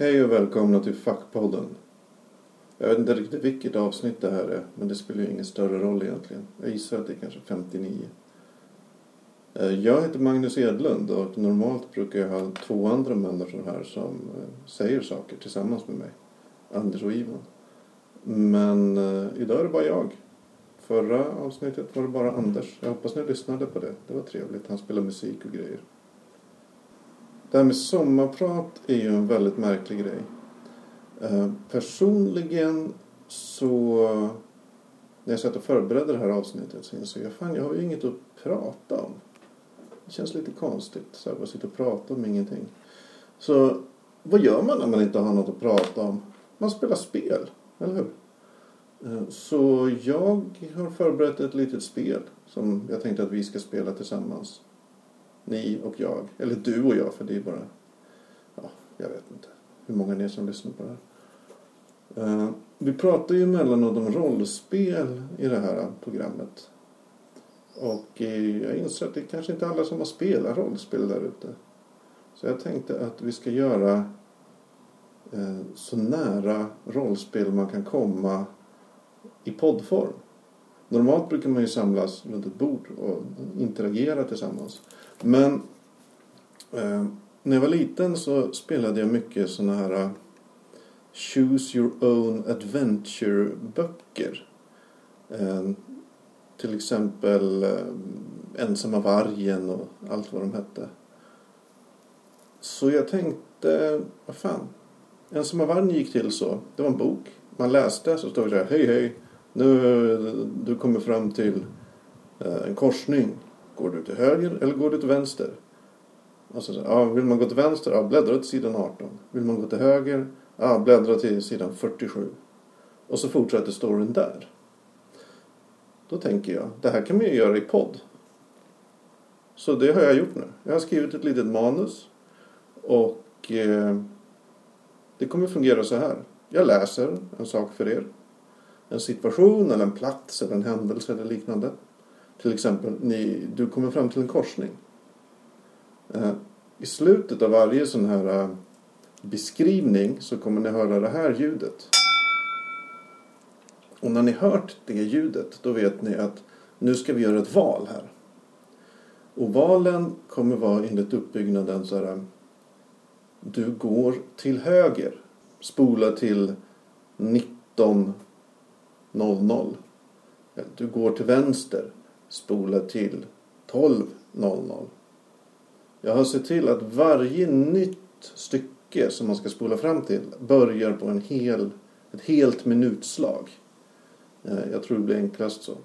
Hej och välkomna till Fackpodden. Jag vet inte riktigt vilket avsnitt det här är, men det spelar ju ingen större roll egentligen. Jag gissar att det är kanske 59. Eh, jag heter Magnus Edlund och normalt brukar jag ha två andra människor här som eh, säger saker tillsammans med mig. Anders och Ivan. Men eh, idag är det bara jag. Förra avsnittet var det bara Anders. Jag hoppas ni lyssnade på det. Det var trevligt. Han spelar musik och grejer. Det här med sommarprat är ju en väldigt märklig grej. Eh, personligen så när jag satt och förberedde det här avsnittet så insåg jag fan jag har ju inget att prata om. Det känns lite konstigt så här, att sitta och prata om ingenting. Så vad gör man när man inte har något att prata om? Man spelar spel, eller hur? Eh, Så jag har förberett ett litet spel som jag tänkte att vi ska spela tillsammans. Ni och jag. Eller du och jag, för det är bara... Ja, jag vet inte hur många ni är som lyssnar på det här. Uh, Vi pratar ju emellanåt om rollspel i det här programmet. Och uh, jag inser att det är kanske inte alla som har spelat rollspel där ute. Så jag tänkte att vi ska göra uh, så nära rollspel man kan komma i poddform. Normalt brukar man ju samlas runt ett bord och interagera tillsammans. Men eh, när jag var liten så spelade jag mycket såna här eh, Choose your own adventure-böcker. Eh, till exempel eh, Ensamma vargen och allt vad de hette. Så jag tänkte, vad fan. Ensamma vargen gick till så. Det var en bok. Man läste så stod det så här, hej hej. Nu du kommer fram till eh, en korsning. Går du till höger eller går du till vänster? Och så, ja, vill man gå till vänster? Ja, bläddra till sidan 18. Vill man gå till höger? Ja, bläddra till sidan 47. Och så fortsätter storyn där. Då tänker jag, det här kan man ju göra i podd. Så det har jag gjort nu. Jag har skrivit ett litet manus. Och eh, det kommer fungera så här. Jag läser en sak för er. En situation eller en plats eller en händelse eller liknande. Till exempel, ni, du kommer fram till en korsning. Eh, I slutet av varje sån här eh, beskrivning så kommer ni höra det här ljudet. Och när ni hört det ljudet då vet ni att nu ska vi göra ett val här. Och valen kommer vara enligt uppbyggnaden så här. Eh, du går till höger. Spola till 19.00. Eh, du går till vänster. Spola till 12.00. Jag har sett till att varje nytt stycke som man ska spola fram till börjar på en hel, ett helt minutslag. Eh, jag tror det blir enklast så.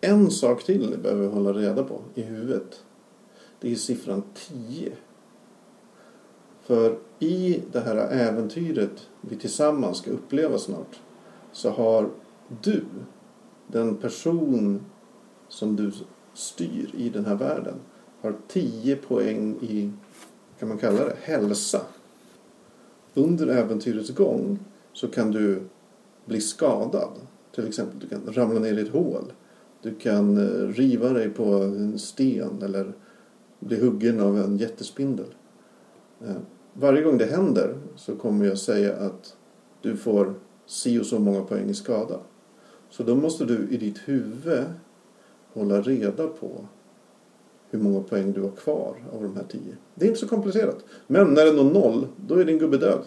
En sak till ni behöver hålla reda på i huvudet. Det är siffran 10. För i det här äventyret vi tillsammans ska uppleva snart så har du, den person som du styr i den här världen, har 10 poäng i, kan man kalla det, hälsa. Under äventyrets gång så kan du bli skadad. Till exempel du kan ramla ner i ett hål. Du kan eh, riva dig på en sten eller bli huggen av en jättespindel. Eh, varje gång det händer så kommer jag säga att du får si och så många poäng i skada. Så då måste du i ditt huvud hålla reda på hur många poäng du har kvar av de här tio. Det är inte så komplicerat. Men när det når noll, då är din gubbe död.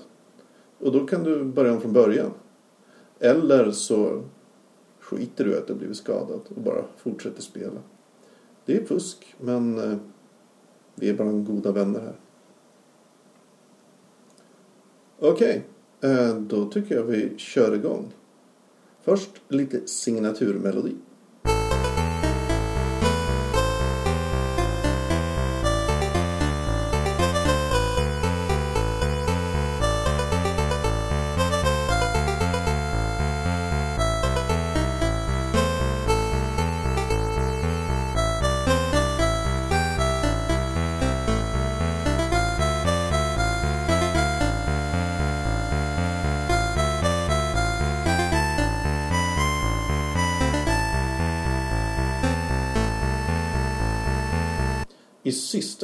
Och då kan du börja om från början. Eller så skiter du i att du blivit skadad och bara fortsätter spela. Det är fusk, men eh, vi är bara goda vänner här. Okej, okay, då tycker jag vi kör igång. Först lite signaturmelodi.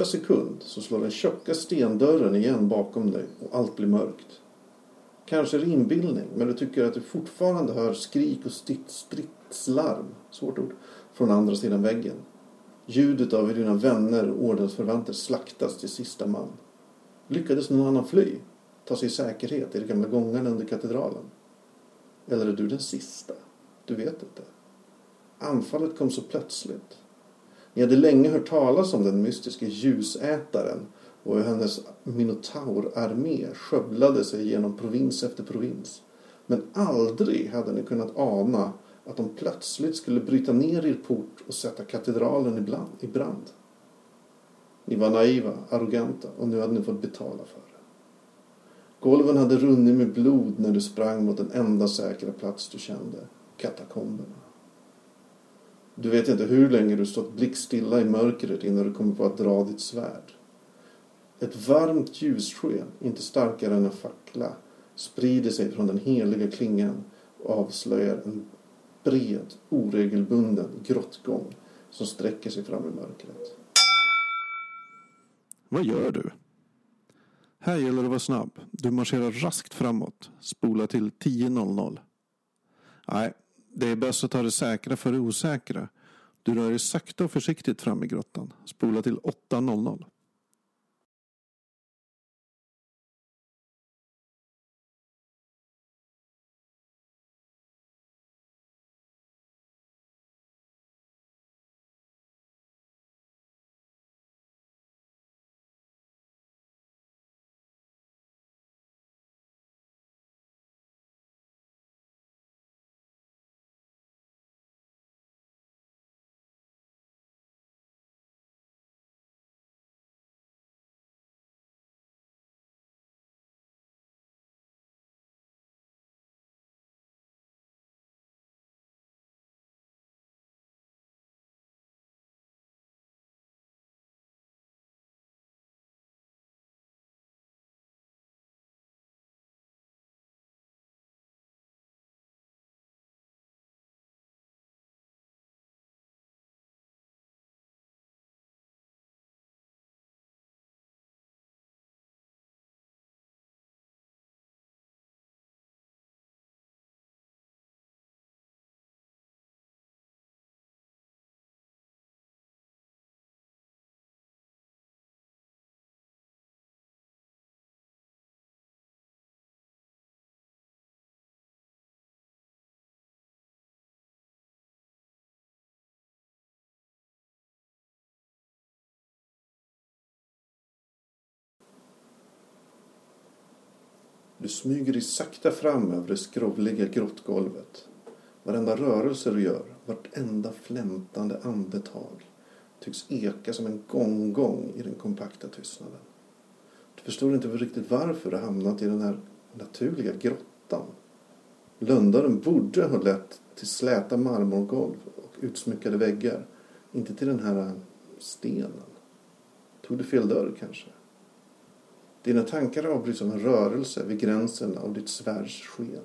Sekund så slår den tjocka stendörren igen bakom dig och allt blir mörkt. Kanske är det inbildning, men du tycker att du fortfarande hör skrik och stridslarm, svårt ord, från andra sidan väggen. Ljudet av hur dina vänner och ordensförvanter slaktas till sista man. Lyckades någon annan fly? Ta sig i säkerhet i de gamla gångarna under katedralen? Eller är du den sista? Du vet inte. Anfallet kom så plötsligt. Ni hade länge hört talas om den mystiske ljusätaren och hur hennes minotaurarmé skövlade sig genom provins efter provins. Men aldrig hade ni kunnat ana att de plötsligt skulle bryta ner er port och sätta katedralen i brand. Ni var naiva, arroganta och nu hade ni fått betala för det. Golven hade runnit med blod när du sprang mot den enda säkra plats du kände, katakomberna. Du vet inte hur länge du stått blickstilla i mörkret innan du kommer på att dra ditt svärd. Ett varmt ljussken, inte starkare än en fackla, sprider sig från den heliga klingan och avslöjar en bred, oregelbunden grottgång som sträcker sig fram i mörkret. Vad gör du? Här gäller det att vara snabb. Du marscherar raskt framåt. Spola till 10.00. Nej, det är bäst att ta det säkra för det osäkra. Du rör dig sakta och försiktigt fram i grottan. Spola till 8.00. Du smyger dig sakta fram över det skrovliga grottgolvet. Varenda rörelse du gör, vartenda flämtande andetag tycks eka som en gonggong i den kompakta tystnaden. Du förstår inte riktigt varför du hamnat i den här naturliga grottan. Löndaren borde ha lett till släta marmorgolv och utsmyckade väggar. Inte till den här stenen. Tog du fel dörr kanske? Dina tankar avbryts av en rörelse vid gränsen av ditt svärds sken.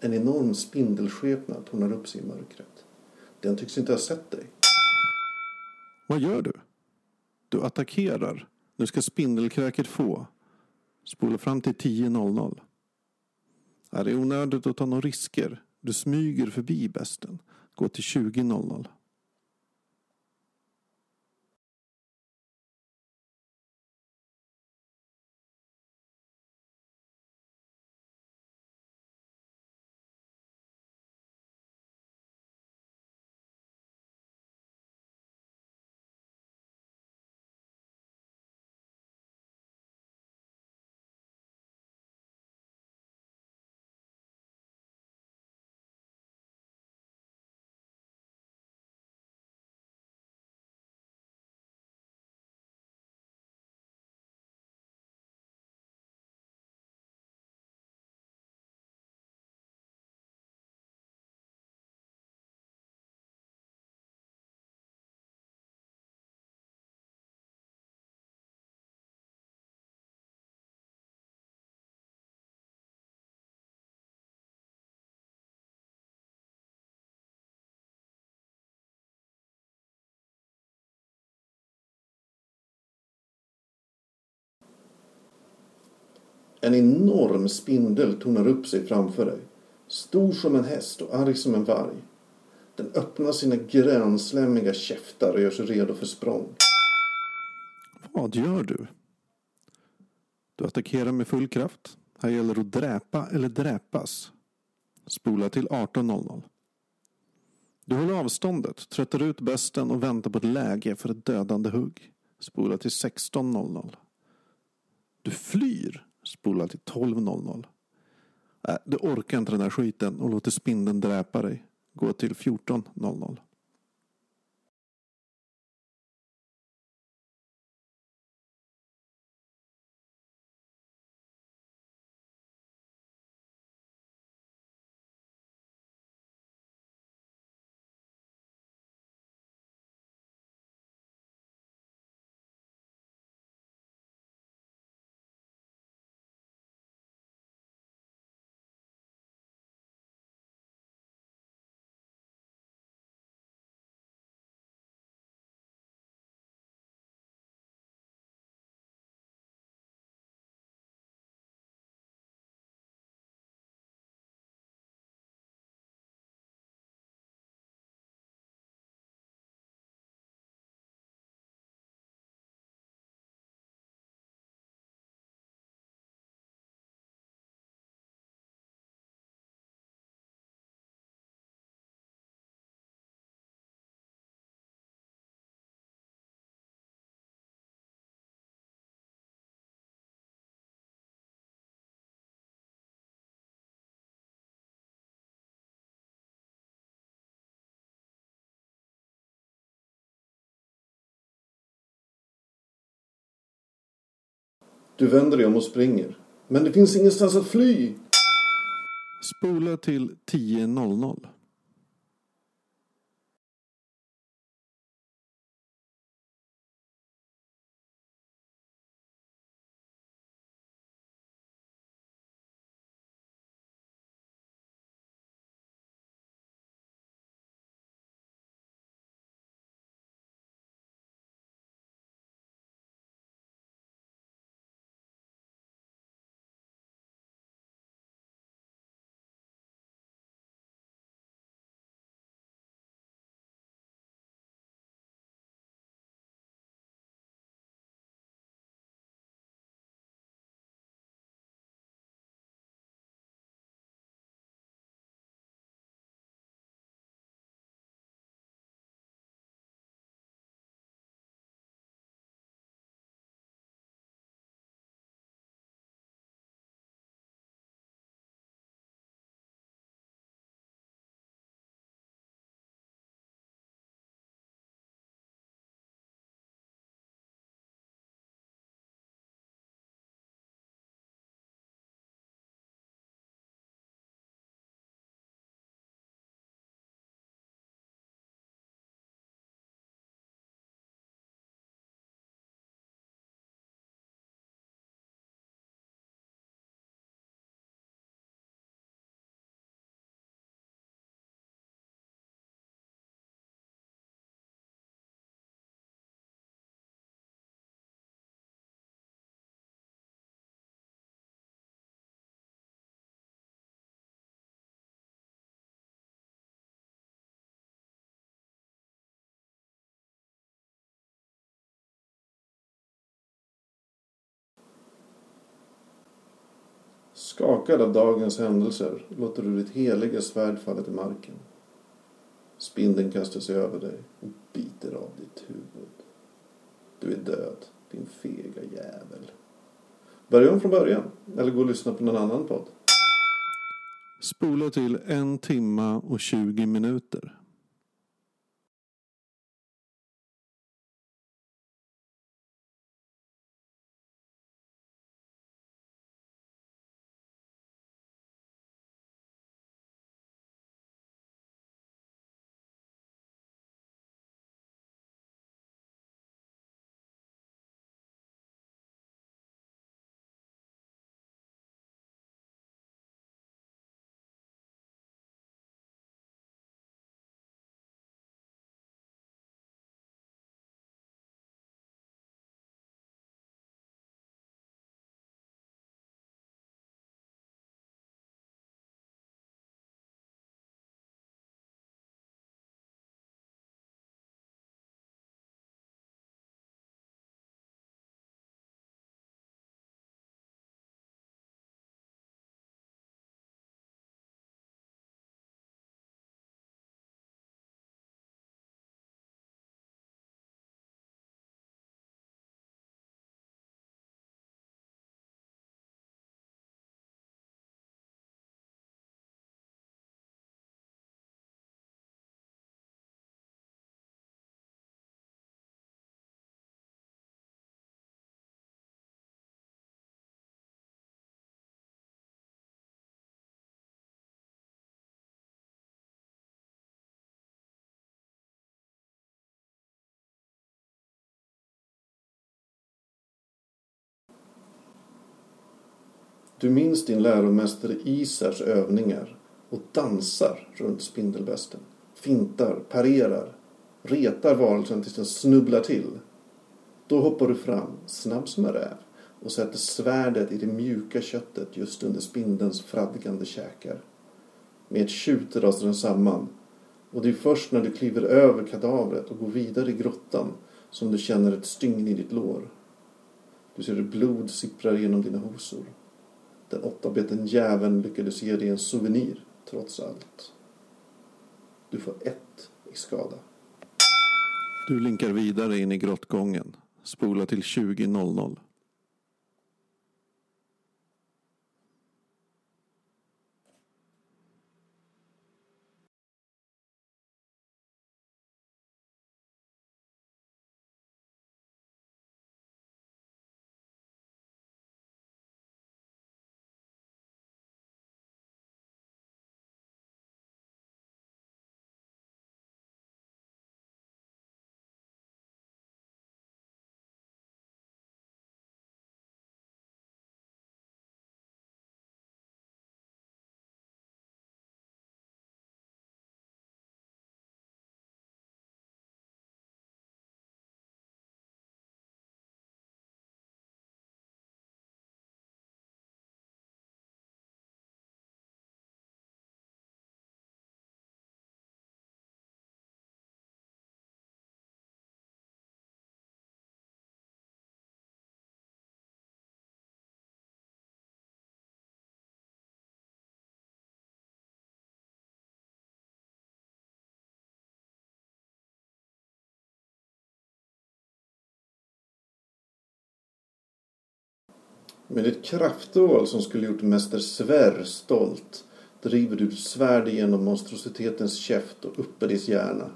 En enorm spindelskepnad tornar upp sig i mörkret. Den tycks inte ha sett dig. Vad gör du? Du attackerar. Nu ska spindelkräket få. Spola fram till 10.00. Är det onödigt att ta några risker? Du smyger förbi besten. Gå till 20.00. En enorm spindel tornar upp sig framför dig. Stor som en häst och arg som en varg. Den öppnar sina grönslemmiga käftar och gör sig redo för språng. Vad gör du? Du attackerar med full kraft. Här gäller det att dräpa eller dräpas. Spola till 18.00. Du håller avståndet, tröttar ut bästen och väntar på ett läge för ett dödande hugg. Spola till 16.00. Du flyr. Spola till 12.00. Äh, du orkar inte den här skiten och låter spindeln dräpa dig. Gå till 14.00. Du vänder dig om och springer. Men det finns ingenstans att fly. Spola till 10.00. Skakad av dagens händelser låter du ditt heliga svärd falla till marken. Spindeln kastar sig över dig och biter av ditt huvud. Du är död, din fega jävel. Börja om från början, eller gå och lyssna på någon annan podd. Spola till en timma och 20 minuter. Du minns din läromästare Isars övningar och dansar runt spindelbästen. Fintar, parerar, retar varelsen tills den snubblar till. Då hoppar du fram, snabb som en räv och sätter svärdet i det mjuka köttet just under spindelns fradgande käkar. Med ett tjut rasar den samman och det är först när du kliver över kadavret och går vidare i grottan som du känner ett stygn i ditt lår. Du ser hur blod sipprar genom dina hosor. Den åttabeten jäveln lyckades ge dig en souvenir, trots allt. Du får ett i skada. Du linkar vidare in i grottgången. Spola till 20.00. Med ett kraftål som skulle gjort mäster Sverr stolt driver du svärd genom monstrositetens käft och upp i dess hjärna.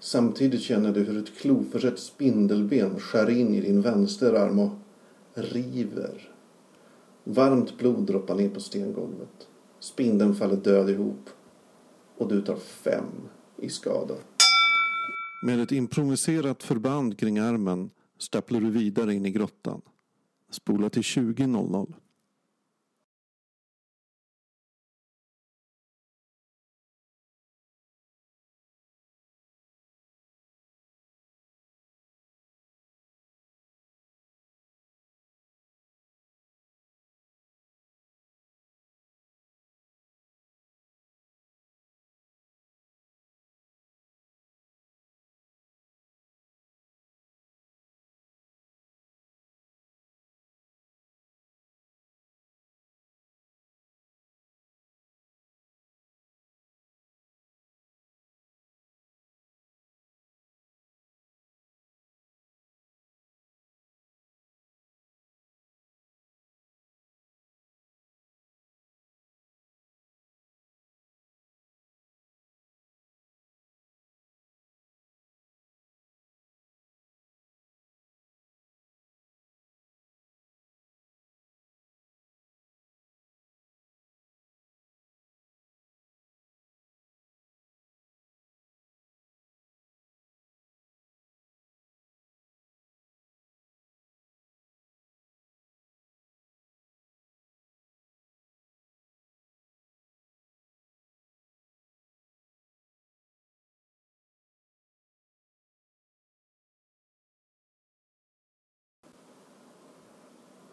Samtidigt känner du hur ett kloförsett spindelben skär in i din vänsterarm och river. Varmt blod droppar ner på stengolvet. Spindeln faller död ihop och du tar fem i skada. Med ett improviserat förband kring armen stapplar du vidare in i grottan. Spola till 20.00.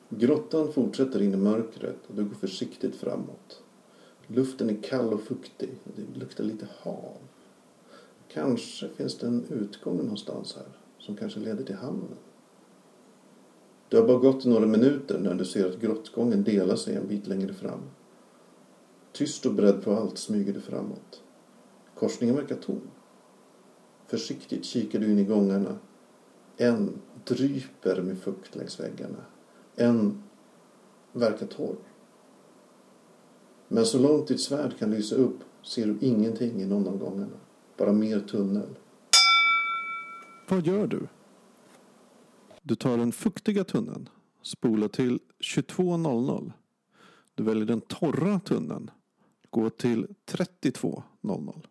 Grottan fortsätter in i mörkret och du går försiktigt framåt. Luften är kall och fuktig och det luktar lite hav. Kanske finns det en utgång någonstans här som kanske leder till hamnen. Det har bara gått några minuter när du ser att grottgången delar sig en bit längre fram. Tyst och beredd på allt smyger du framåt. Korsningen verkar tom. Försiktigt kikar du in i gångarna. En dryper med fukt längs väggarna. En verkar torr. Men så långt ditt svärd kan lysa upp ser du ingenting i någon av gångarna. Bara mer tunnel. Vad gör du? Du tar den fuktiga tunneln. spolar till 22.00. Du väljer den torra tunneln. går till 32.00.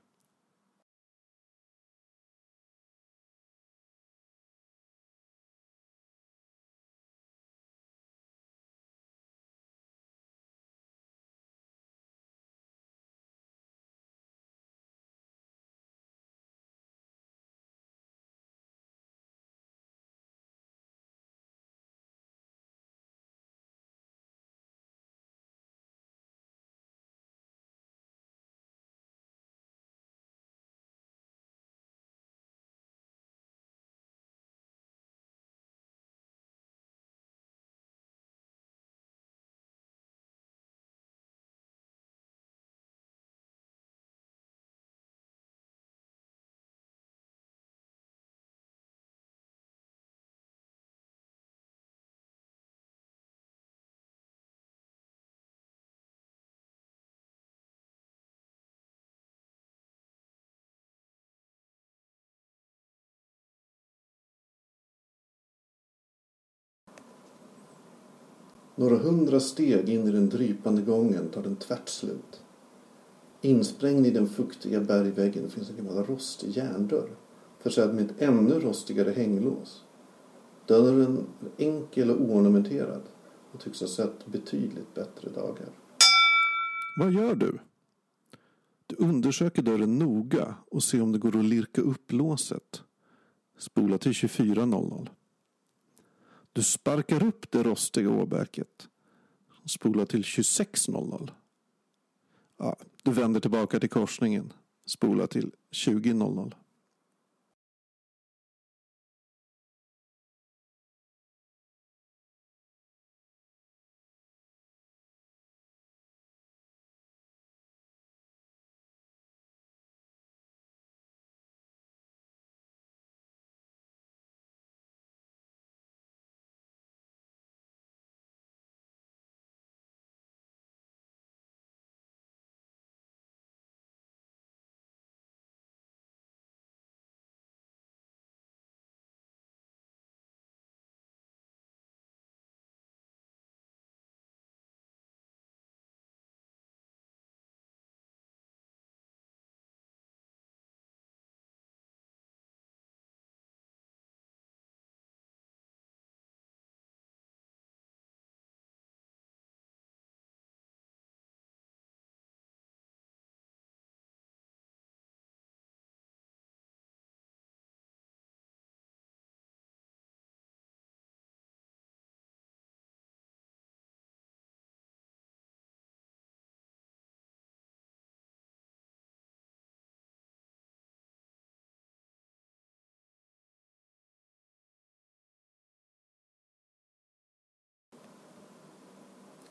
Några hundra steg in i den drypande gången tar den tvärt slut. Insprängd i den fuktiga bergväggen finns en gammal rostig järndörr försedd med ett ännu rostigare hänglås. Dörren är enkel och oornamenterad och tycks ha sett betydligt bättre dagar. Vad gör du? Du undersöker dörren noga och ser om det går att lirka upp låset. Spola till 24.00. Du sparkar upp det rostiga åbäket. Spola till 26.00. Ja, du vänder tillbaka till korsningen. Spola till 20.00.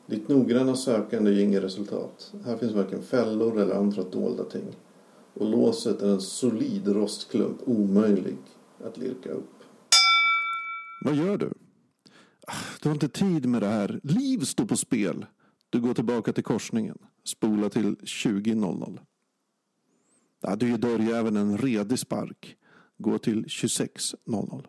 Ditt noggranna sökande ger inget resultat. Här finns varken fällor eller andra dolda ting. Och låset är en solid rostklump omöjlig att lirka upp. Vad gör du? Ah, du har inte tid med det här. Liv står på spel. Du går tillbaka till korsningen. Spola till 20.00. Ja, du ger dörrjäveln en redig spark. Gå till 26.00.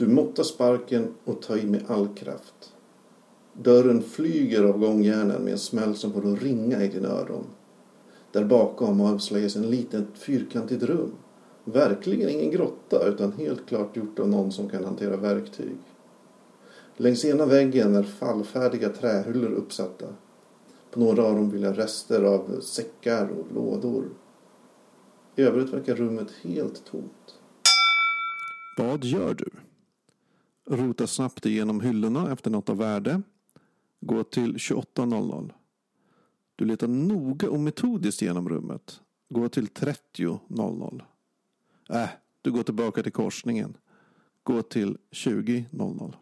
Du måttar sparken och tar i med all kraft. Dörren flyger av gångjärnen med en smäll som får att ringa i dina öron. Där bakom avslöjas en litet fyrkantigt rum. Verkligen ingen grotta utan helt klart gjort av någon som kan hantera verktyg. Längs ena väggen är fallfärdiga trähyllor uppsatta. På några av dem vill jag rester av säckar och lådor. I övrigt verkar rummet helt tomt. Vad gör du? Rota snabbt igenom hyllorna efter något av värde. Gå till 28.00. Du letar noga och metodiskt genom rummet. Gå till 30.00. Äh, du går tillbaka till korsningen. Gå till 20.00.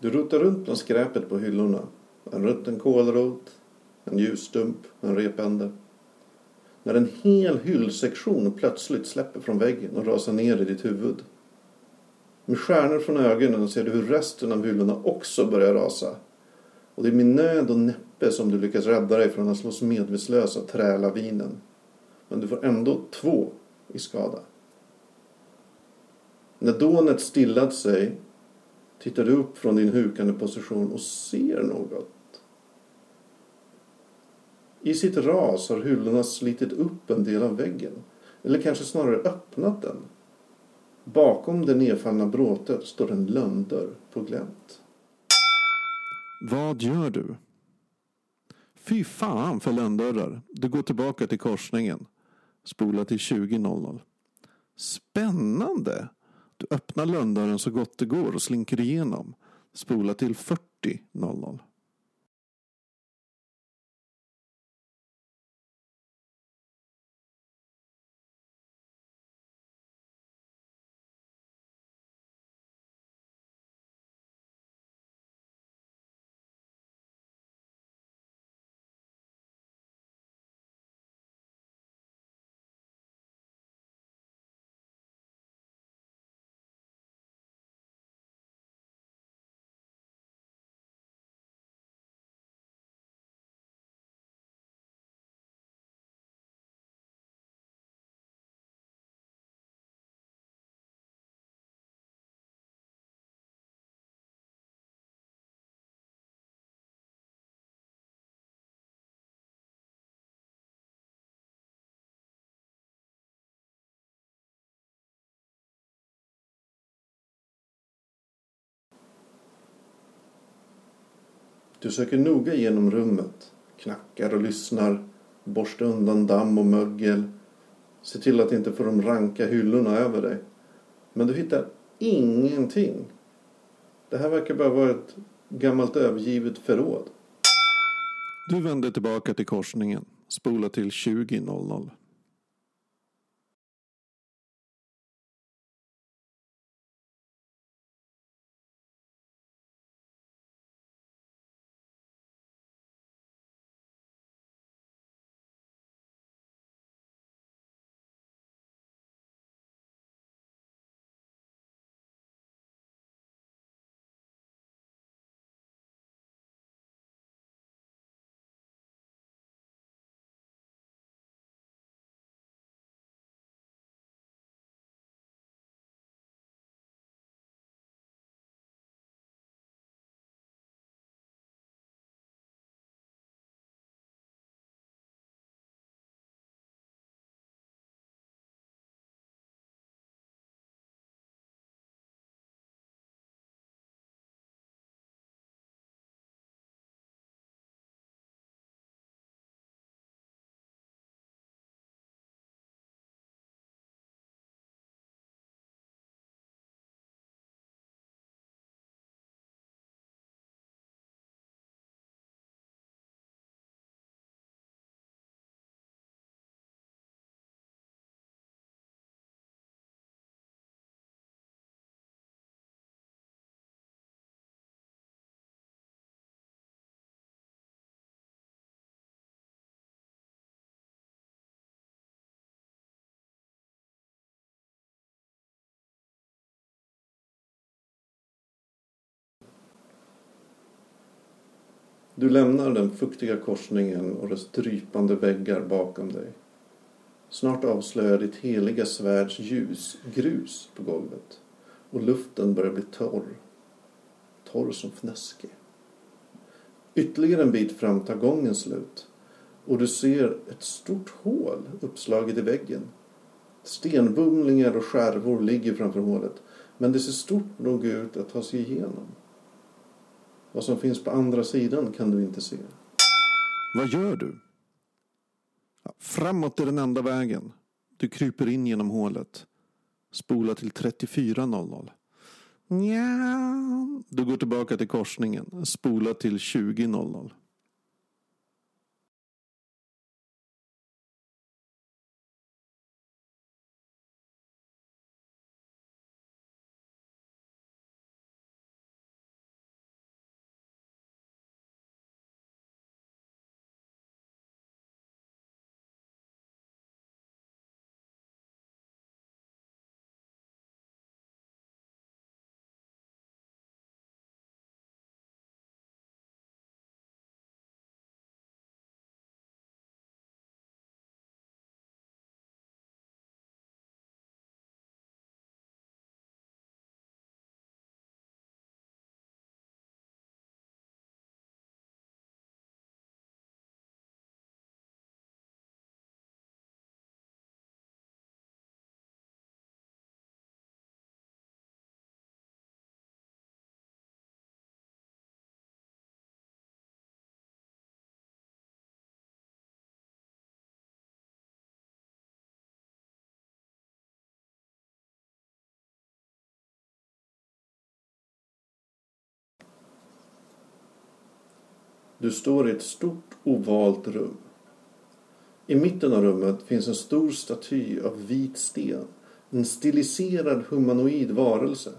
Du rotar runt bland skräpet på hyllorna. En rutten kålrot, en ljusstump, en repände. När en hel hyllsektion plötsligt släpper från väggen och rasar ner i ditt huvud. Med stjärnor från ögonen ser du hur resten av hyllorna också börjar rasa. Och det är med nöd och näppe som du lyckas rädda dig från att slås medvetslös av trälavinen. Men du får ändå två i skada. När dånet stillat sig tittar du upp från din hukande position och ser något. I sitt ras har hyllorna slitit upp en del av väggen. Eller kanske snarare öppnat den. Bakom det nedfallna bråtet står en lönndörr på glänt. Vad gör du? Fy fan för lönndörrar. Du går tillbaka till korsningen. Spola till 20.00. Spännande! Öppna öppnar lönndörren så gott det går och slinker igenom. Spola till 40.00. Du söker noga genom rummet, knackar och lyssnar, borstar undan damm och mögel, ser till att inte få de ranka hyllorna över dig. Men du hittar ingenting. Det här verkar bara vara ett gammalt övergivet förråd. Du vänder tillbaka till korsningen. Spola till 20.00. Du lämnar den fuktiga korsningen och dess drypande väggar bakom dig. Snart avslöjar ditt heliga svärds ljus grus på golvet och luften börjar bli torr. Torr som fnäske. Ytterligare en bit fram tar gången slut och du ser ett stort hål uppslaget i väggen. Stenbumlingar och skärvor ligger framför hålet men det ser stort nog ut att ta sig igenom. Vad som finns på andra sidan kan du inte se. Vad gör du? Framåt är den enda vägen. Du kryper in genom hålet. Spola till 34.00. Nja. Du går tillbaka till korsningen. Spola till 20.00. Du står i ett stort ovalt rum. I mitten av rummet finns en stor staty av vit sten. En stiliserad humanoid varelse.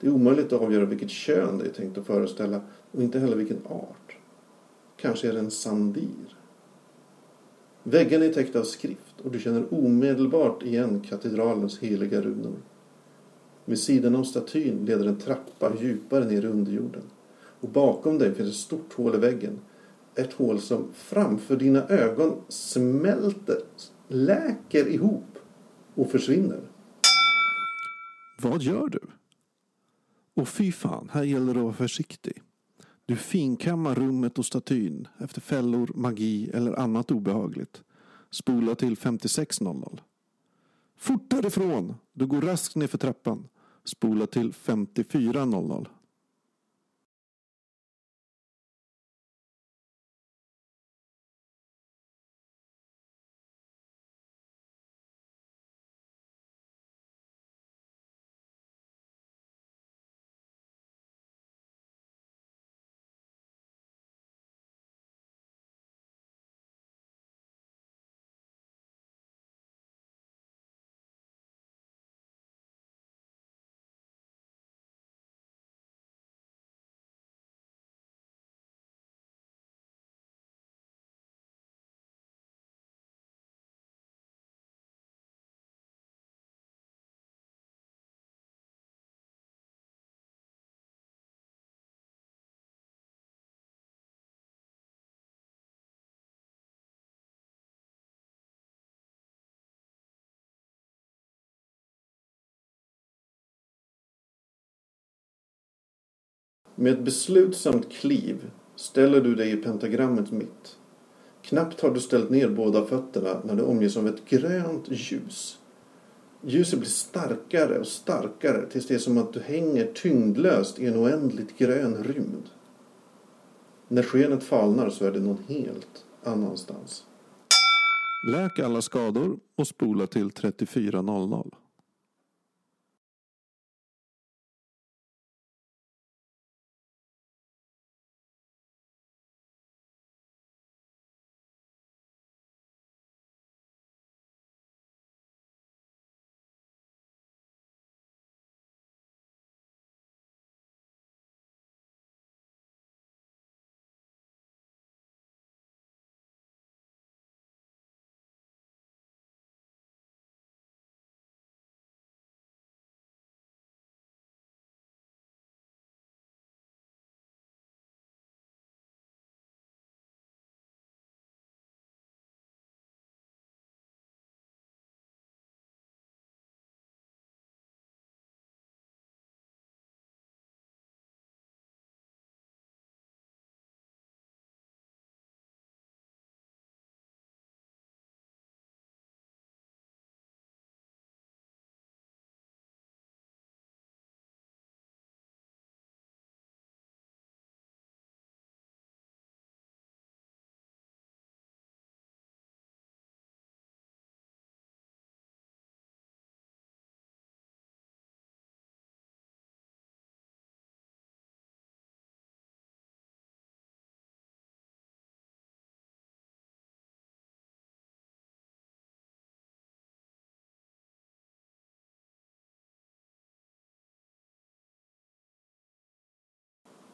Det är omöjligt att avgöra vilket kön det är tänkt att föreställa och inte heller vilken art. Kanske är det en sandir. Väggarna är täckta av skrift och du känner omedelbart igen katedralens heliga runor. Vid sidan av statyn leder en trappa djupare ner i underjorden. Och bakom dig finns ett stort hål i väggen. Ett hål som framför dina ögon smälter, läker ihop och försvinner. Vad gör du? Och fy fan, här gäller det att vara försiktig. Du finkammar rummet och statyn efter fällor, magi eller annat obehagligt. Spola till 56.00. Fort därifrån! Du går raskt ner för trappan. Spola till 54.00. Med ett beslutsamt kliv ställer du dig i pentagrammets mitt. Knappt har du ställt ner båda fötterna när du omges av ett grönt ljus. Ljuset blir starkare och starkare tills det är som att du hänger tyngdlöst i en oändligt grön rymd. När skenet falnar så är det någon helt annanstans. Läk alla skador och spola till 34.00.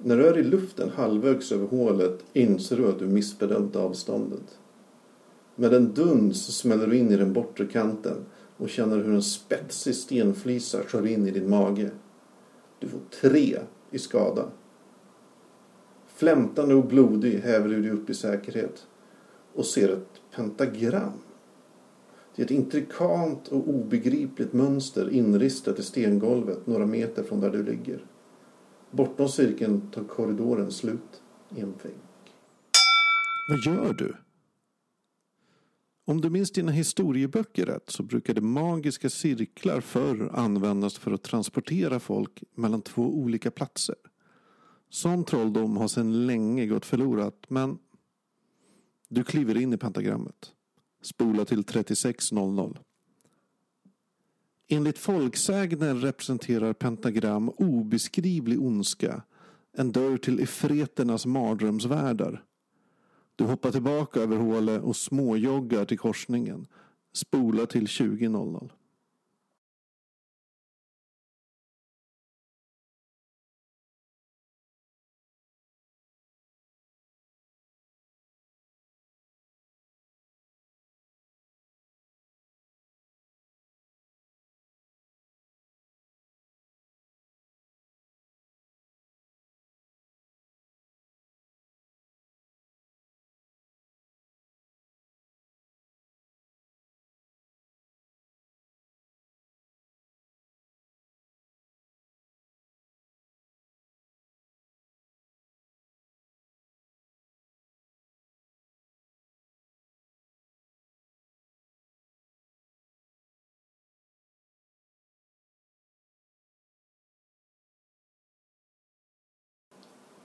När du är i luften halvvägs över hålet inser du att du missbedömt avståndet. Med en duns smäller du in i den bortre kanten och känner hur en spetsig stenflisa skär in i din mage. Du får tre i skada. Flämtande och blodig häver du dig upp i säkerhet och ser ett pentagram. Det är ett intrikant och obegripligt mönster inristat i stengolvet några meter från där du ligger. Bortom cirkeln tar korridoren slut i en vägg. Vad gör du? Om du minns dina historieböcker rätt så brukade magiska cirklar förr användas för att transportera folk mellan två olika platser. Sån trolldom har sedan länge gått förlorat men du kliver in i pentagrammet. Spola till 36.00. Enligt folksägnen representerar pentagram obeskrivlig ondska, En dörr till efreternas mardrömsvärldar. Du hoppar tillbaka över hålet och småjoggar till korsningen. Spola till 20.00.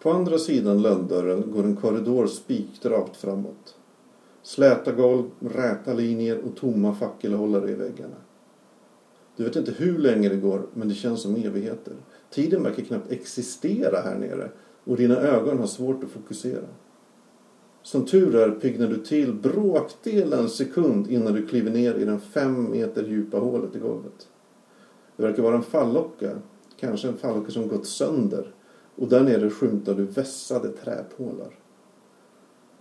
På andra sidan lönndörren går en korridor spikrakt framåt. Släta golv, räta linjer och tomma fackelhållare i väggarna. Du vet inte hur länge det går, men det känns som evigheter. Tiden verkar knappt existera här nere och dina ögon har svårt att fokusera. Som tur är piggnar du till bråkdelen sekund innan du kliver ner i den fem meter djupa hålet i golvet. Det verkar vara en fallocka, kanske en fallocka som gått sönder och där nere skymtar du vässade träpålar.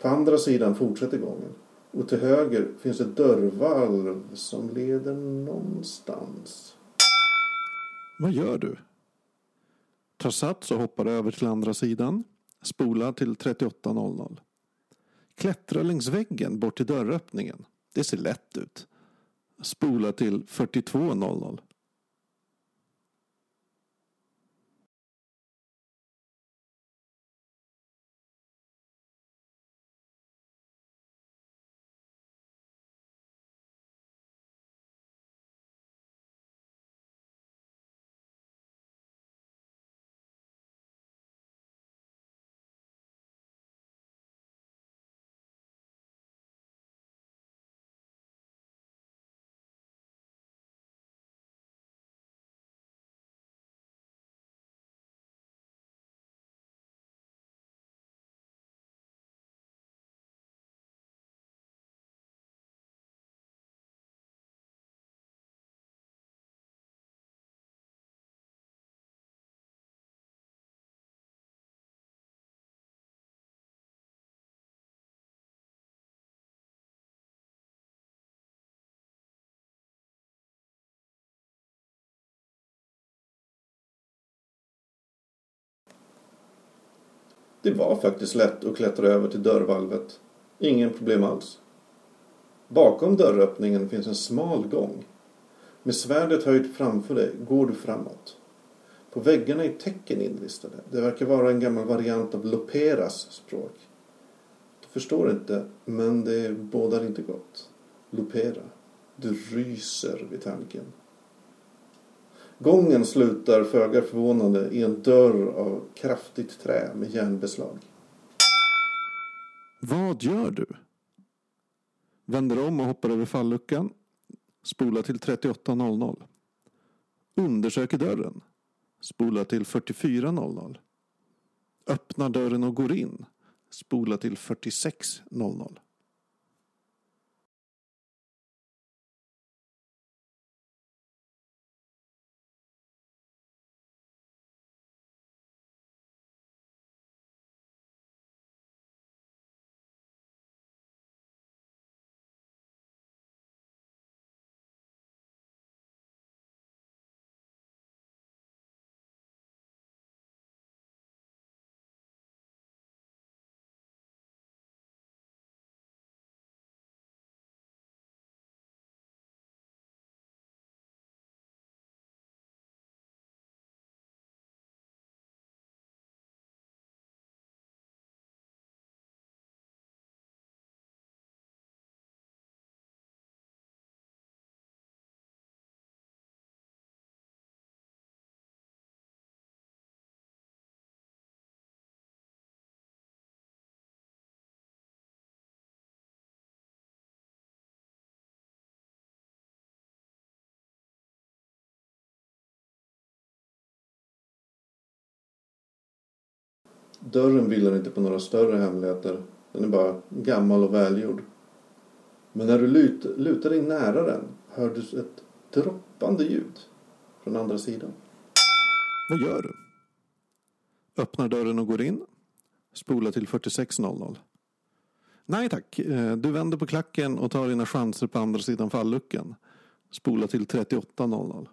På andra sidan fortsätter gången och till höger finns ett dörrvalv som leder någonstans. Vad gör du? Tar sats och hoppar över till andra sidan. Spolar till 38.00. Klättrar längs väggen bort till dörröppningen. Det ser lätt ut. Spola till 42.00. Det var faktiskt lätt att klättra över till dörrvalvet. Ingen problem alls. Bakom dörröppningen finns en smal gång. Med svärdet höjt framför dig går du framåt. På väggarna är tecken inlistade. Det verkar vara en gammal variant av Loperas språk. Du förstår inte, men det bådar inte gott. Lopera. Du ryser vid tanken. Gången slutar föga förvånande i en dörr av kraftigt trä med järnbeslag. Vad gör du? Vänder om och hoppar över falluckan. Spola till 38.00. Undersöker dörren. Spola till 44.00. Öppnar dörren och går in. Spola till 46.00. Dörren vilar inte på några större hemligheter. Den är bara gammal och välgjord. Men när du lut, lutar dig nära den hör du ett droppande ljud från andra sidan. Vad gör du? Öppnar dörren och går in. Spola till 46.00. Nej tack, eh, du vänder på klacken och tar dina chanser på andra sidan falluckan. Spola till 38.00.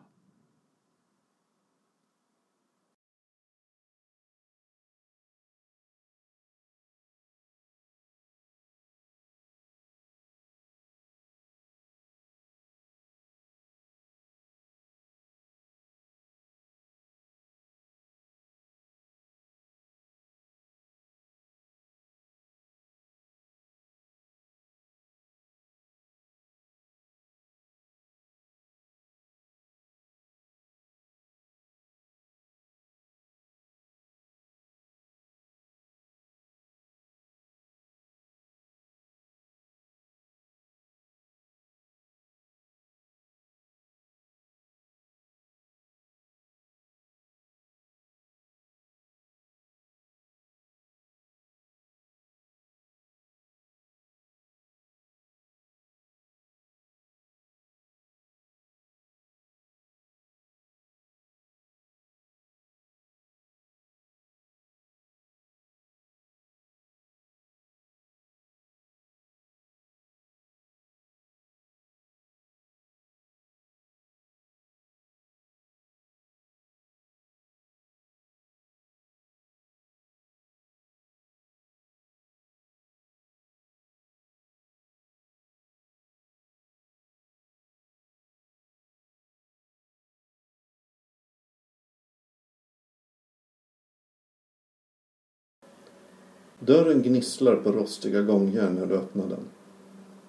Dörren gnisslar på rostiga gångjärn när du öppnar den.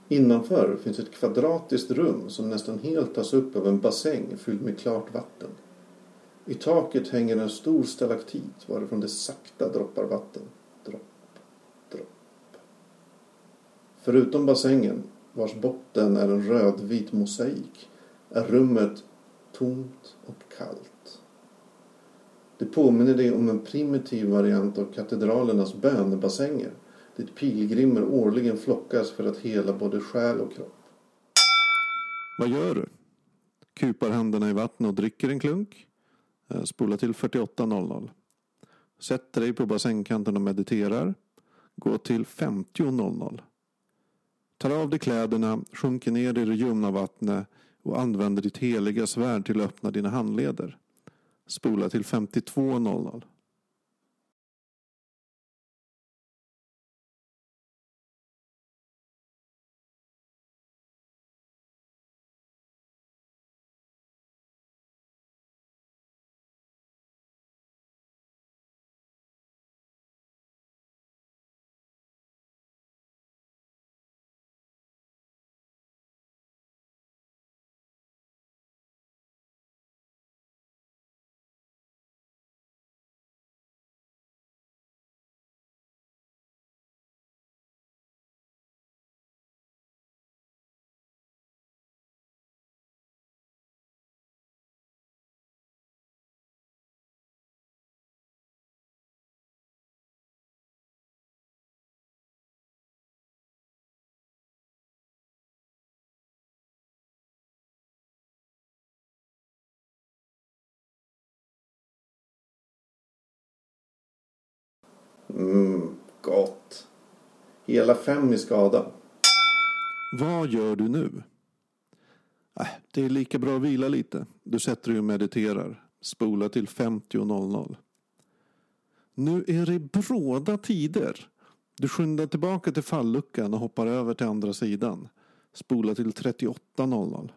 Innanför finns ett kvadratiskt rum som nästan helt tas upp av en bassäng fylld med klart vatten. I taket hänger en stor stalaktit varifrån det sakta droppar vatten. Dropp, dropp. Förutom bassängen, vars botten är en rödvit mosaik, är rummet tomt och kallt. Det påminner dig om en primitiv variant av katedralernas bönebassänger dit pilgrimer årligen flockas för att hela både själ och kropp. Vad gör du? Kupar händerna i vattnet och dricker en klunk. Eh, Spola till 48.00. Sätter dig på bassängkanten och mediterar. Gå till 50.00. Tar av dig kläderna, sjunker ner i det ljumna vattnet och använder ditt heliga svärd till att öppna dina handleder. Spola till 52.00. Mm, gott. Hela fem i skada. Vad gör du nu? Äh, det är lika bra att vila lite. Du sätter dig och mediterar. Spola till 50.00. Nu är det bråda tider. Du skyndar tillbaka till falluckan och hoppar över till andra sidan. Spola till 38.00.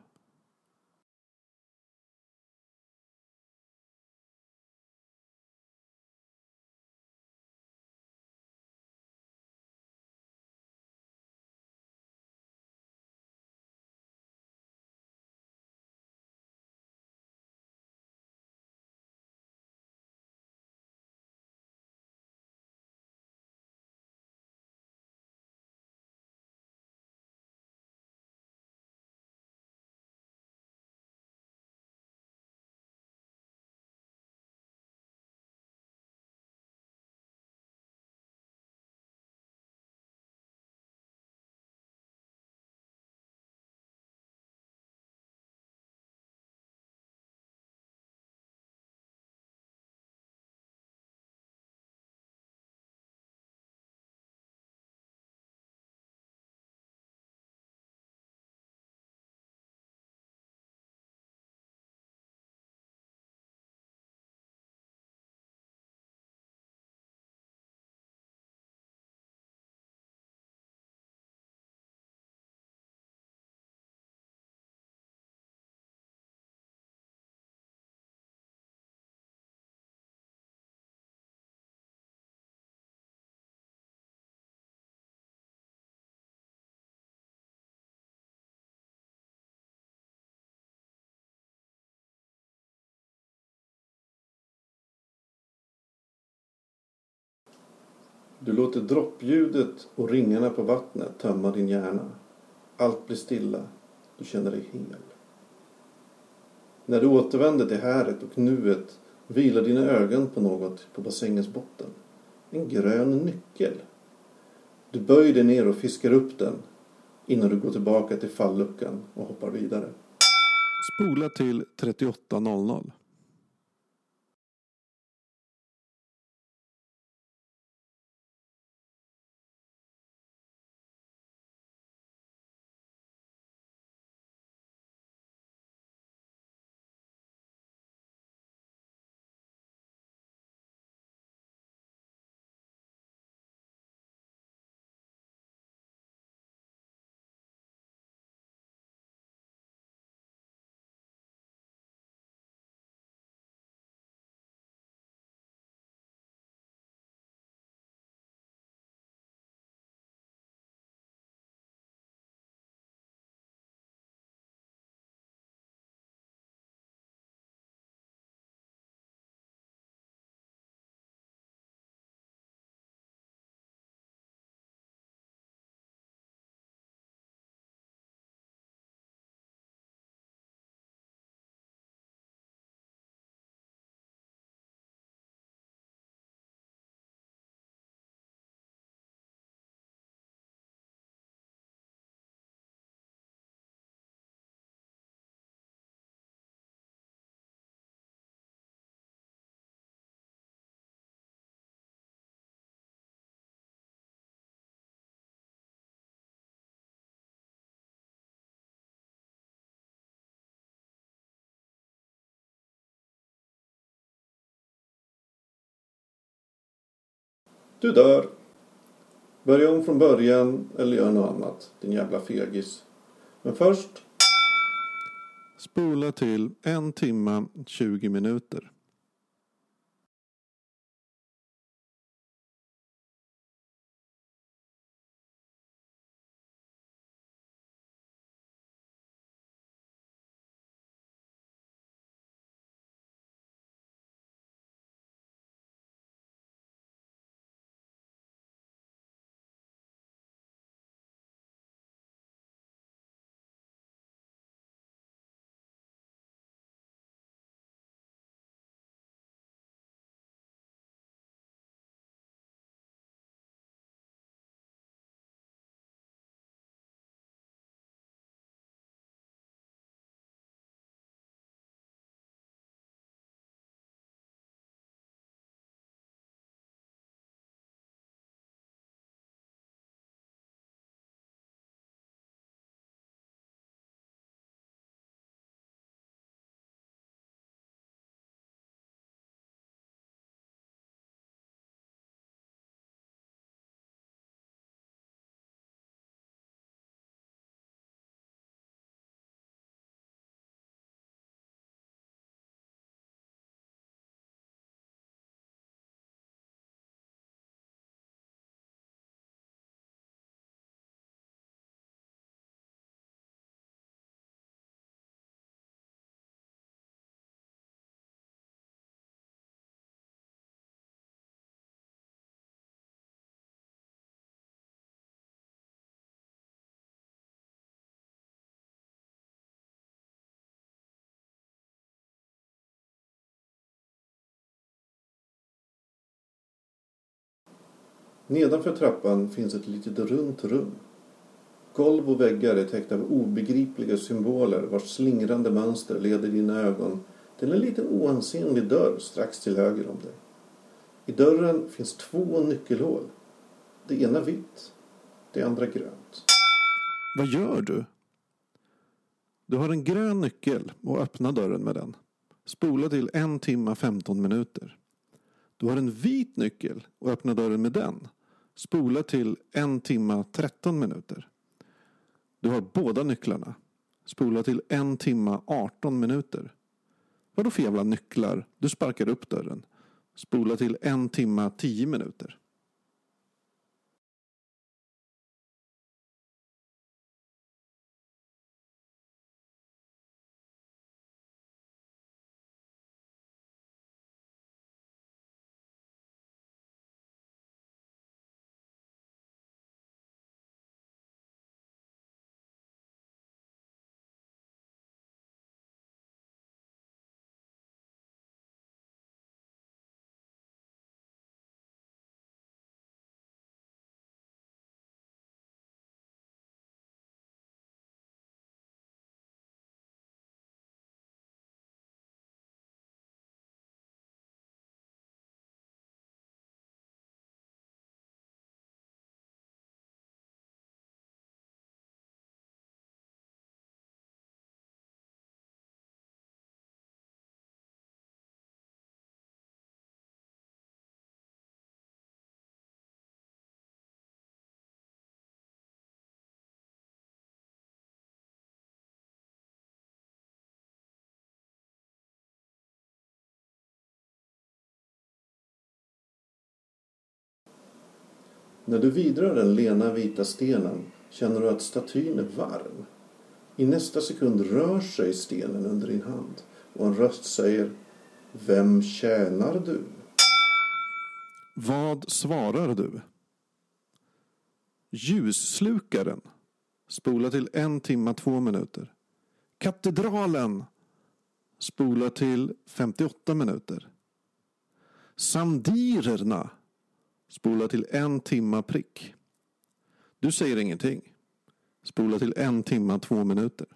Du låter droppljudet och ringarna på vattnet tömma din hjärna. Allt blir stilla. Du känner dig hel. När du återvänder till häret och nuet vilar dina ögon på något på bassängens botten. En grön nyckel. Du böjer dig ner och fiskar upp den innan du går tillbaka till falluckan och hoppar vidare. Spola till 38.00. Du dör. Börja om från början eller gör något annat, din jävla fegis. Men först, Spola till en timme 20 minuter. Nedanför trappan finns ett litet runt rum. Golv och väggar är täckta av obegripliga symboler vars slingrande mönster leder dina ögon till en liten oansenlig dörr strax till höger om dig. I dörren finns två nyckelhål. Det ena vitt, det andra grönt. Vad gör du? Du har en grön nyckel och öppnar dörren med den. Spola till en timme 15 minuter. Du har en vit nyckel och öppnar dörren med den. Spola till 1 timme 13 minuter. Du har båda nycklarna. Spola till 1 timme 18 minuter. Vadå för jävla nycklar? Du sparkar upp dörren. Spola till 1 timme 10 minuter. När du vidrör den lena vita stenen känner du att statyn är varm. I nästa sekund rör sig stenen under din hand och en röst säger Vem tjänar du? Vad svarar du? Ljusslukaren. Spola till en timma två minuter. Katedralen. Spola till 58 minuter. Sandirerna. Spola till en timma prick. Du säger ingenting. Spola till en timma två minuter.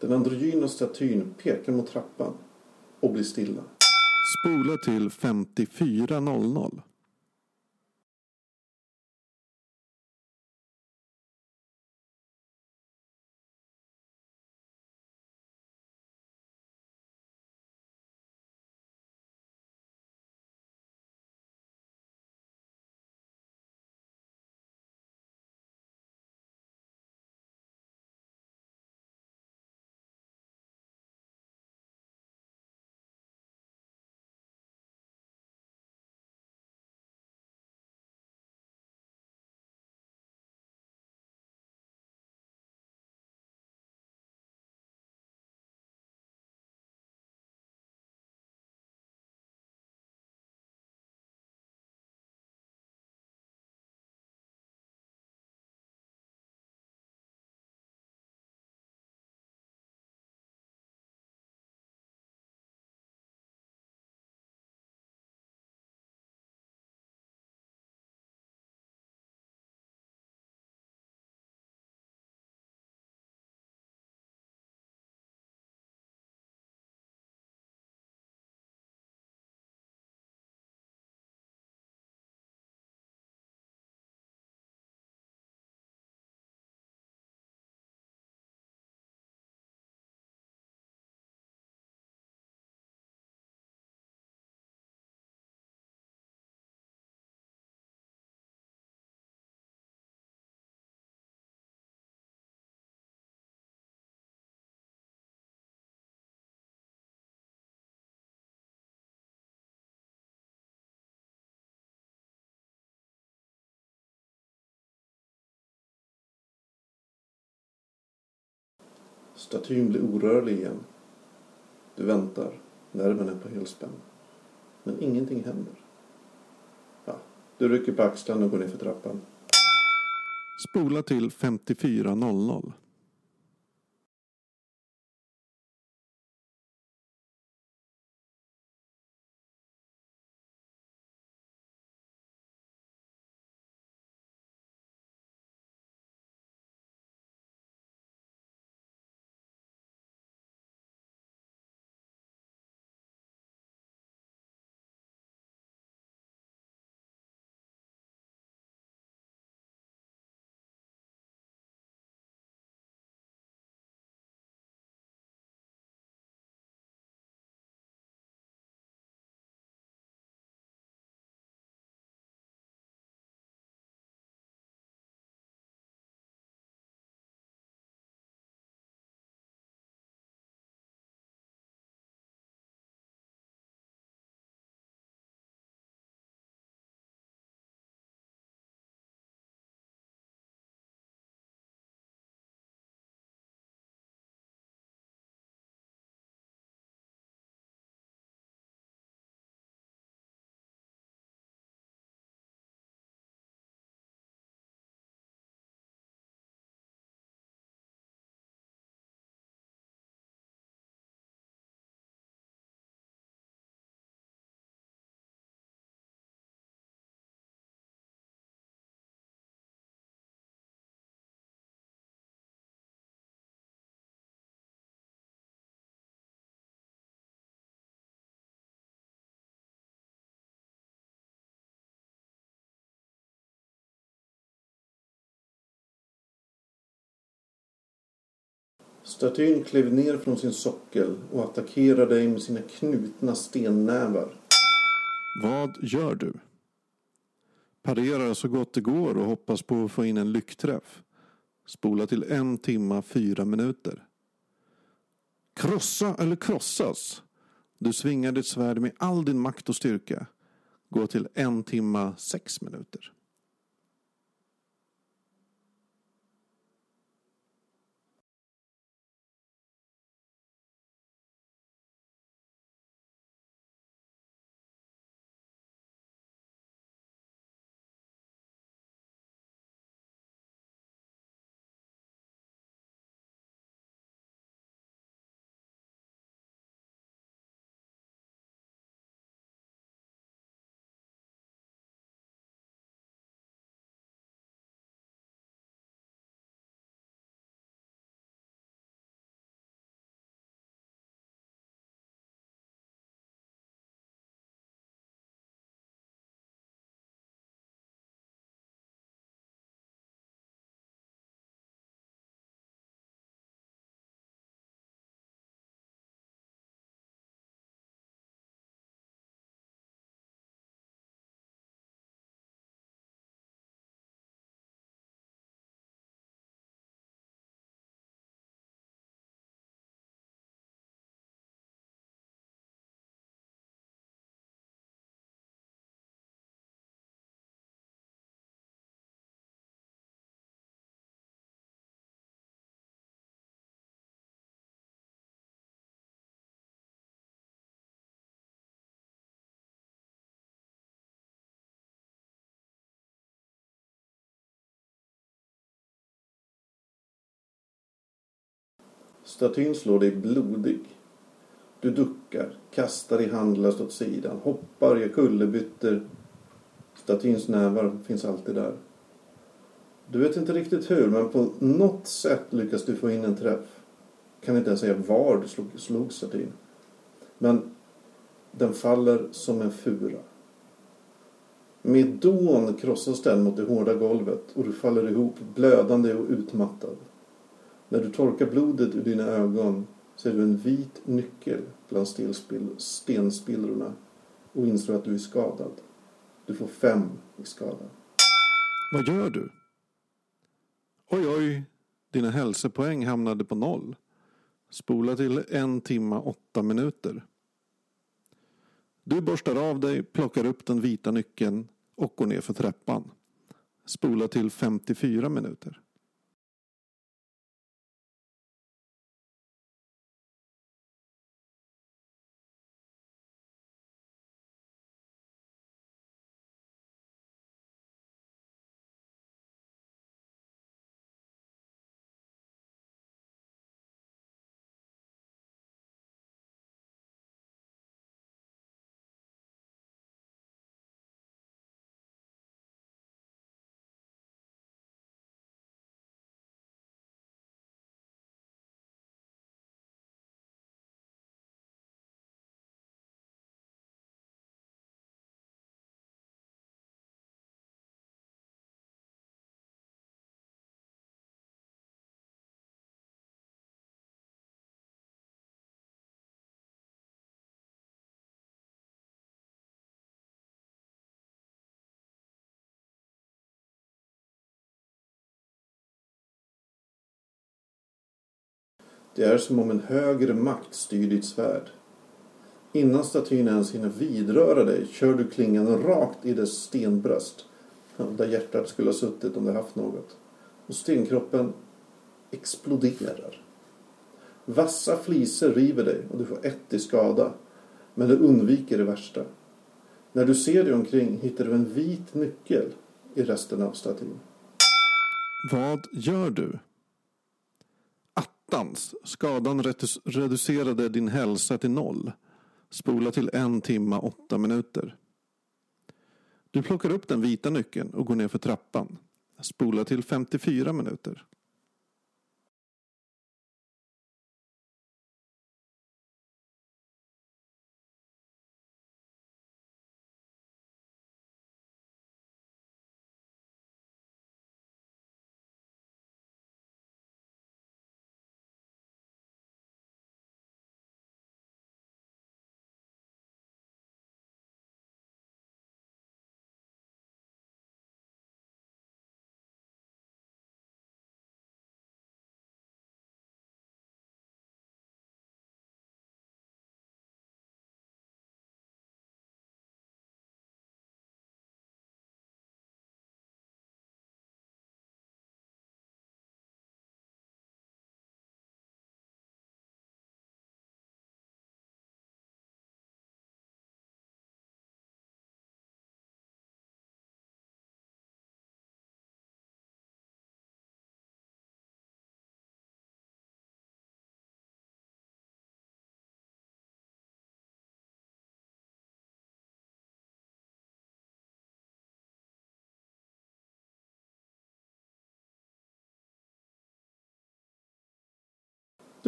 Den androgyna statyn pekar mot trappan och blir stilla. Spola till 54.00. Statyn blir orörlig igen. Du väntar. Nerven är på helspänn. Men ingenting händer. Ja, du rycker på axlarna och går ner för trappan. Spola till 54.00. Statyn klev ner från sin sockel och attackerade dig med sina knutna stennävar. Vad gör du? Parerar så gott det går och hoppas på att få in en lyckträff. Spola till en timma fyra minuter. Krossa eller krossas. Du svingar ditt svärd med all din makt och styrka. Gå till en timma sex minuter. Statyn slår dig blodig. Du duckar, kastar i handlöst åt sidan, hoppar, gör kullerbyttor. Statyns nävar finns alltid där. Du vet inte riktigt hur, men på något sätt lyckas du få in en träff. Kan inte ens säga var du slog, slog statyn. Men den faller som en fura. Med dån krossas den mot det hårda golvet och du faller ihop blödande och utmattad. När du torkar blodet ur dina ögon ser du en vit nyckel bland stenspillrorna och inser att du är skadad. Du får fem i skada. Vad gör du? Oj, oj, dina hälsopoäng hamnade på noll. Spola till en timma åtta minuter. Du borstar av dig, plockar upp den vita nyckeln och går ner för trappan. Spola till 54 minuter. Det är som om en högre makt styr ditt svärd. Innan statyn ens hinner vidröra dig kör du klingan rakt i dess stenbröst. Där hjärtat skulle ha suttit om det haft något. Och stenkroppen exploderar. Vassa fliser river dig och du får ett i skada. Men du undviker det värsta. När du ser dig omkring hittar du en vit nyckel i resten av statyn. Vad gör du? Attans! Skadan reducerade din hälsa till noll. Spola till en timma åtta minuter. Du plockar upp den vita nyckeln och går ner för trappan. Spola till 54 minuter.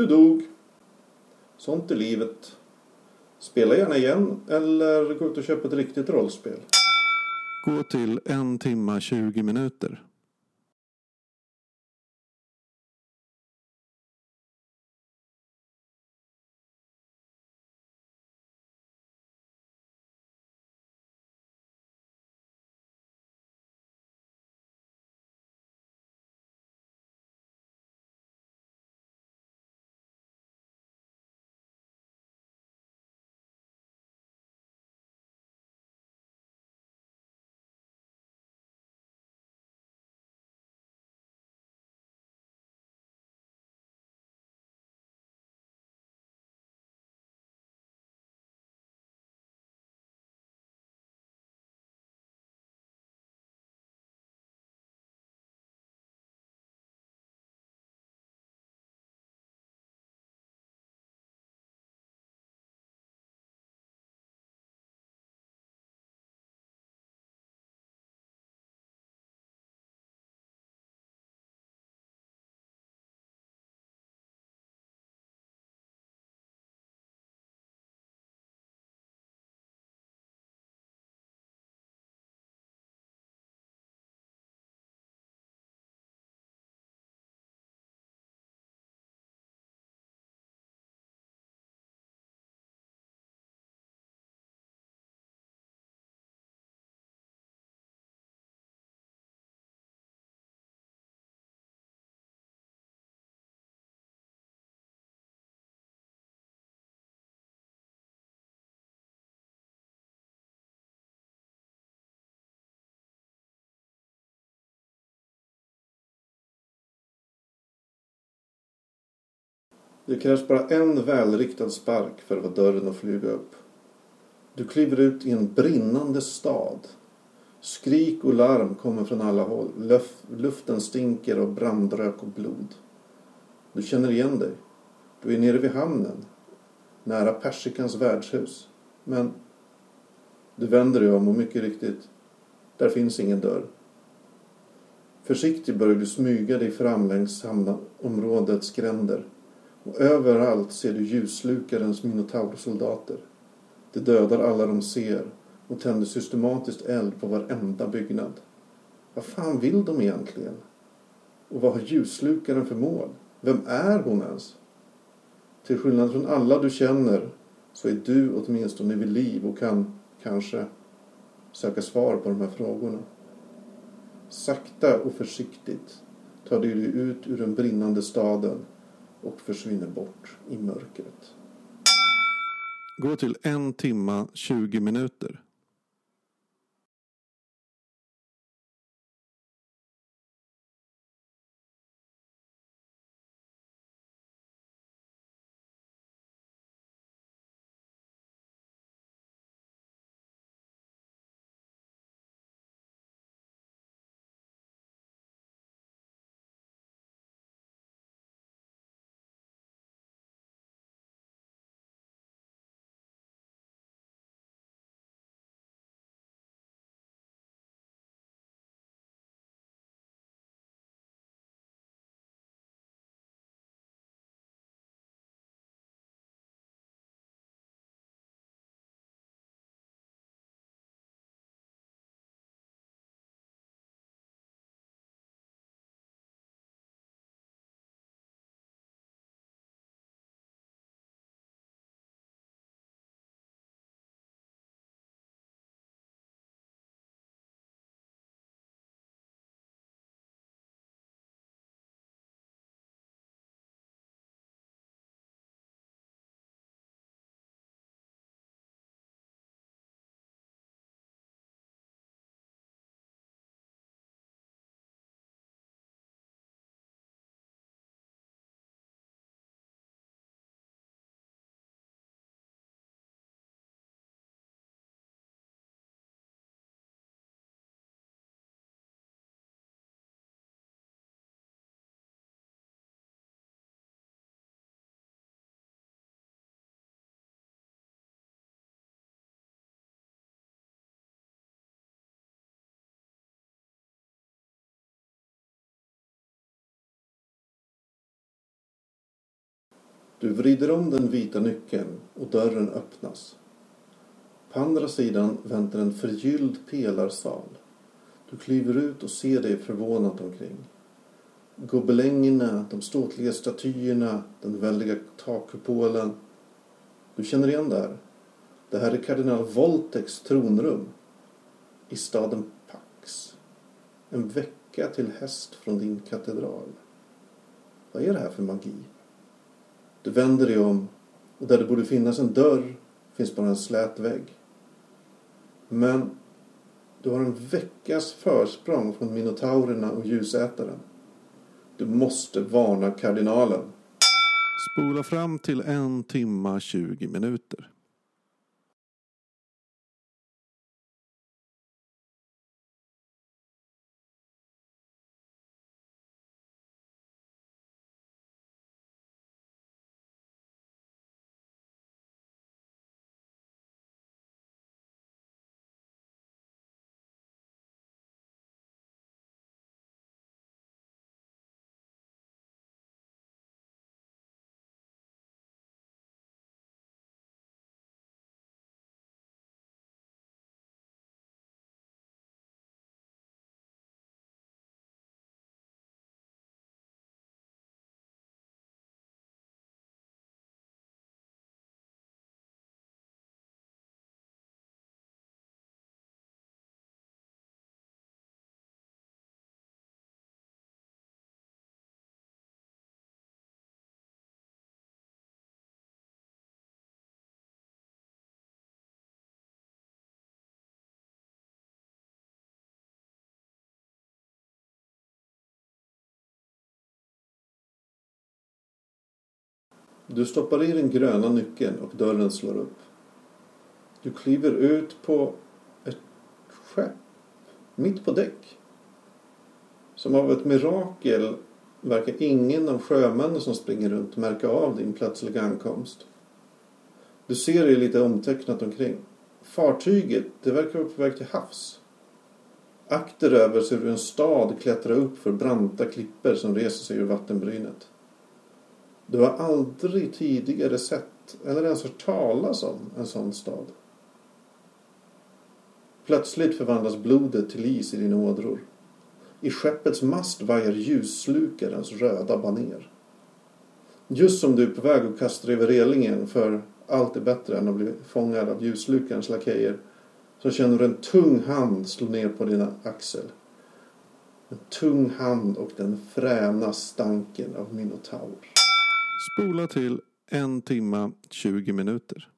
Du dog. Sånt är livet. Spela gärna igen eller gå ut och köpa ett riktigt rollspel. Gå till en timma 20 minuter. Det krävs bara en välriktad spark för att få dörren att flyga upp. Du kliver ut i en brinnande stad. Skrik och larm kommer från alla håll. Luf luften stinker av brandrök och blod. Du känner igen dig. Du är nere vid hamnen. Nära Persikans värdshus. Men du vänder dig om och mycket riktigt, där finns ingen dörr. Försiktigt börjar du smyga dig fram längs hamnområdets gränder. Och överallt ser du ljuslukarens minotaursoldater. De dödar alla de ser och tänder systematiskt eld på varenda byggnad. Vad fan vill de egentligen? Och vad har ljuslukaren för mål? Vem är hon ens? Till skillnad från alla du känner så är du åtminstone vid liv och kan kanske söka svar på de här frågorna. Sakta och försiktigt tar du dig ut ur den brinnande staden och försvinner bort i mörkret. Gå till en timma 20 minuter. Du vrider om den vita nyckeln och dörren öppnas. På andra sidan väntar en förgylld pelarsal. Du kliver ut och ser dig förvånat omkring. Gobelängerna, de ståtliga statyerna, den väldiga takkupolen. Du känner igen det här. Det här är kardinal Volteks tronrum i staden Pax. En vecka till häst från din katedral. Vad är det här för magi? Du vänder dig om och där det borde finnas en dörr finns bara en slät vägg. Men du har en veckas försprång från minotaurerna och ljusätaren. Du måste varna kardinalen. Spola fram till en timma 20 minuter. Du stoppar i den gröna nyckeln och dörren slår upp. Du kliver ut på ett skepp mitt på däck. Som av ett mirakel verkar ingen av sjömännen som springer runt märka av din plötsliga ankomst. Du ser dig lite omtecknat omkring. Fartyget, det verkar vara på väg till havs. Akteröver ser du en stad klättra upp för branta klippor som reser sig ur vattenbrynet. Du har aldrig tidigare sett eller ens hört talas om en sån stad. Plötsligt förvandlas blodet till is i dina ådror. I skeppets mast vajar ljusslukarens röda baner. Just som du är på väg att kasta dig över relingen för allt är bättre än att bli fångad av ljusslukarens lakejer så känner du en tung hand slå ner på dina axel. En tung hand och den fräna stanken av minotaur. Spola till en timma 20 minuter.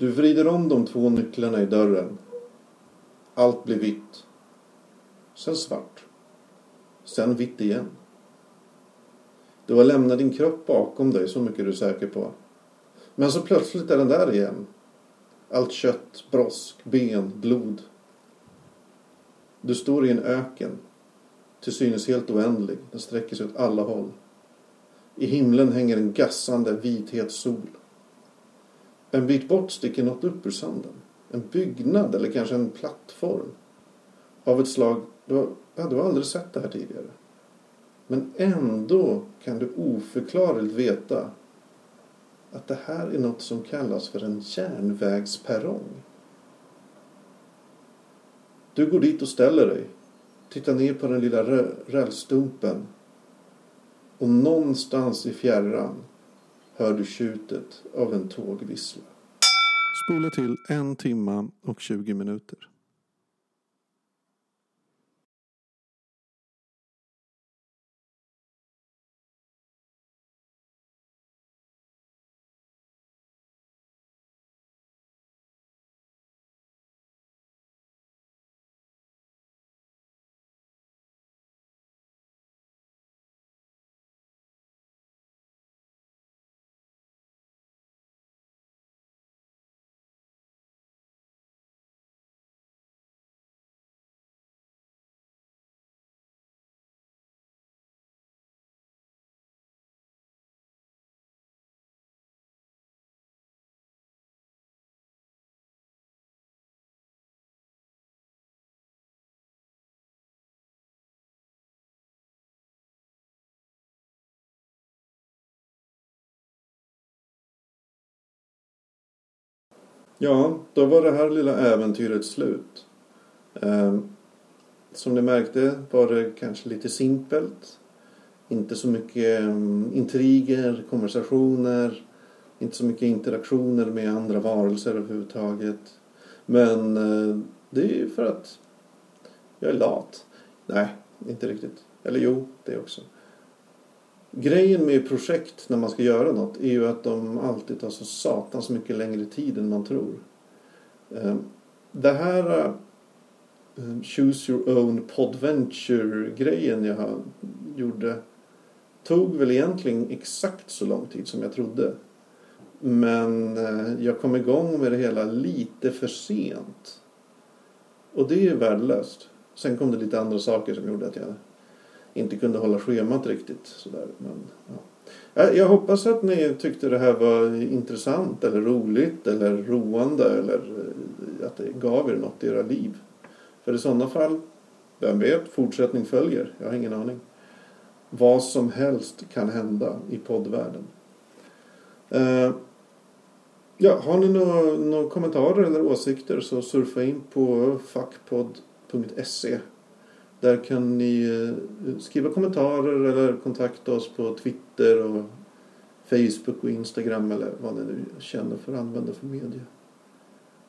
Du vrider om de två nycklarna i dörren. Allt blir vitt. Sen svart. Sen vitt igen. Du har lämnat din kropp bakom dig, så mycket är du säker på. Men så plötsligt är den där igen. Allt kött, brosk, ben, blod. Du står i en öken. Till synes helt oändlig. Den sträcker sig åt alla håll. I himlen hänger en gassande vithet sol. En bit bort sticker något upp ur sanden. En byggnad eller kanske en plattform. Av ett slag du har, ja, du har aldrig sett det här tidigare. Men ändå kan du oförklarligt veta att det här är något som kallas för en järnvägsperrong. Du går dit och ställer dig. Tittar ner på den lilla rälsstumpen. Och någonstans i fjärran hör du tjutet av en tågvissla. Spola till en timma och 20 minuter. Ja, då var det här lilla äventyret slut. Ehm, som ni märkte var det kanske lite simpelt. Inte så mycket mm, intriger, konversationer, inte så mycket interaktioner med andra varelser överhuvudtaget. Men eh, det är ju för att jag är lat. Nej, inte riktigt. Eller jo, det också. Grejen med projekt när man ska göra något är ju att de alltid tar så satans mycket längre tid än man tror. Eh, det här eh, Choose Your Own Podventure-grejen jag gjorde tog väl egentligen exakt så lång tid som jag trodde. Men eh, jag kom igång med det hela lite för sent. Och det är ju värdelöst. Sen kom det lite andra saker som gjorde att jag inte kunde hålla schemat riktigt. Sådär. Men, ja. Jag hoppas att ni tyckte det här var intressant eller roligt eller roande eller eh, att det gav er något i era liv. För i sådana fall, vem vet, fortsättning följer. Jag har ingen aning. Vad som helst kan hända i poddvärlden. Uh, ja, har ni några, några kommentarer eller åsikter så surfa in på fuckpodd.se där kan ni eh, skriva kommentarer eller kontakta oss på Twitter och Facebook och Instagram eller vad ni nu känner för att använda för media.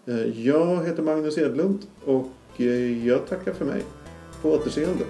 Eh, jag heter Magnus Edlund och eh, jag tackar för mig. På återseende.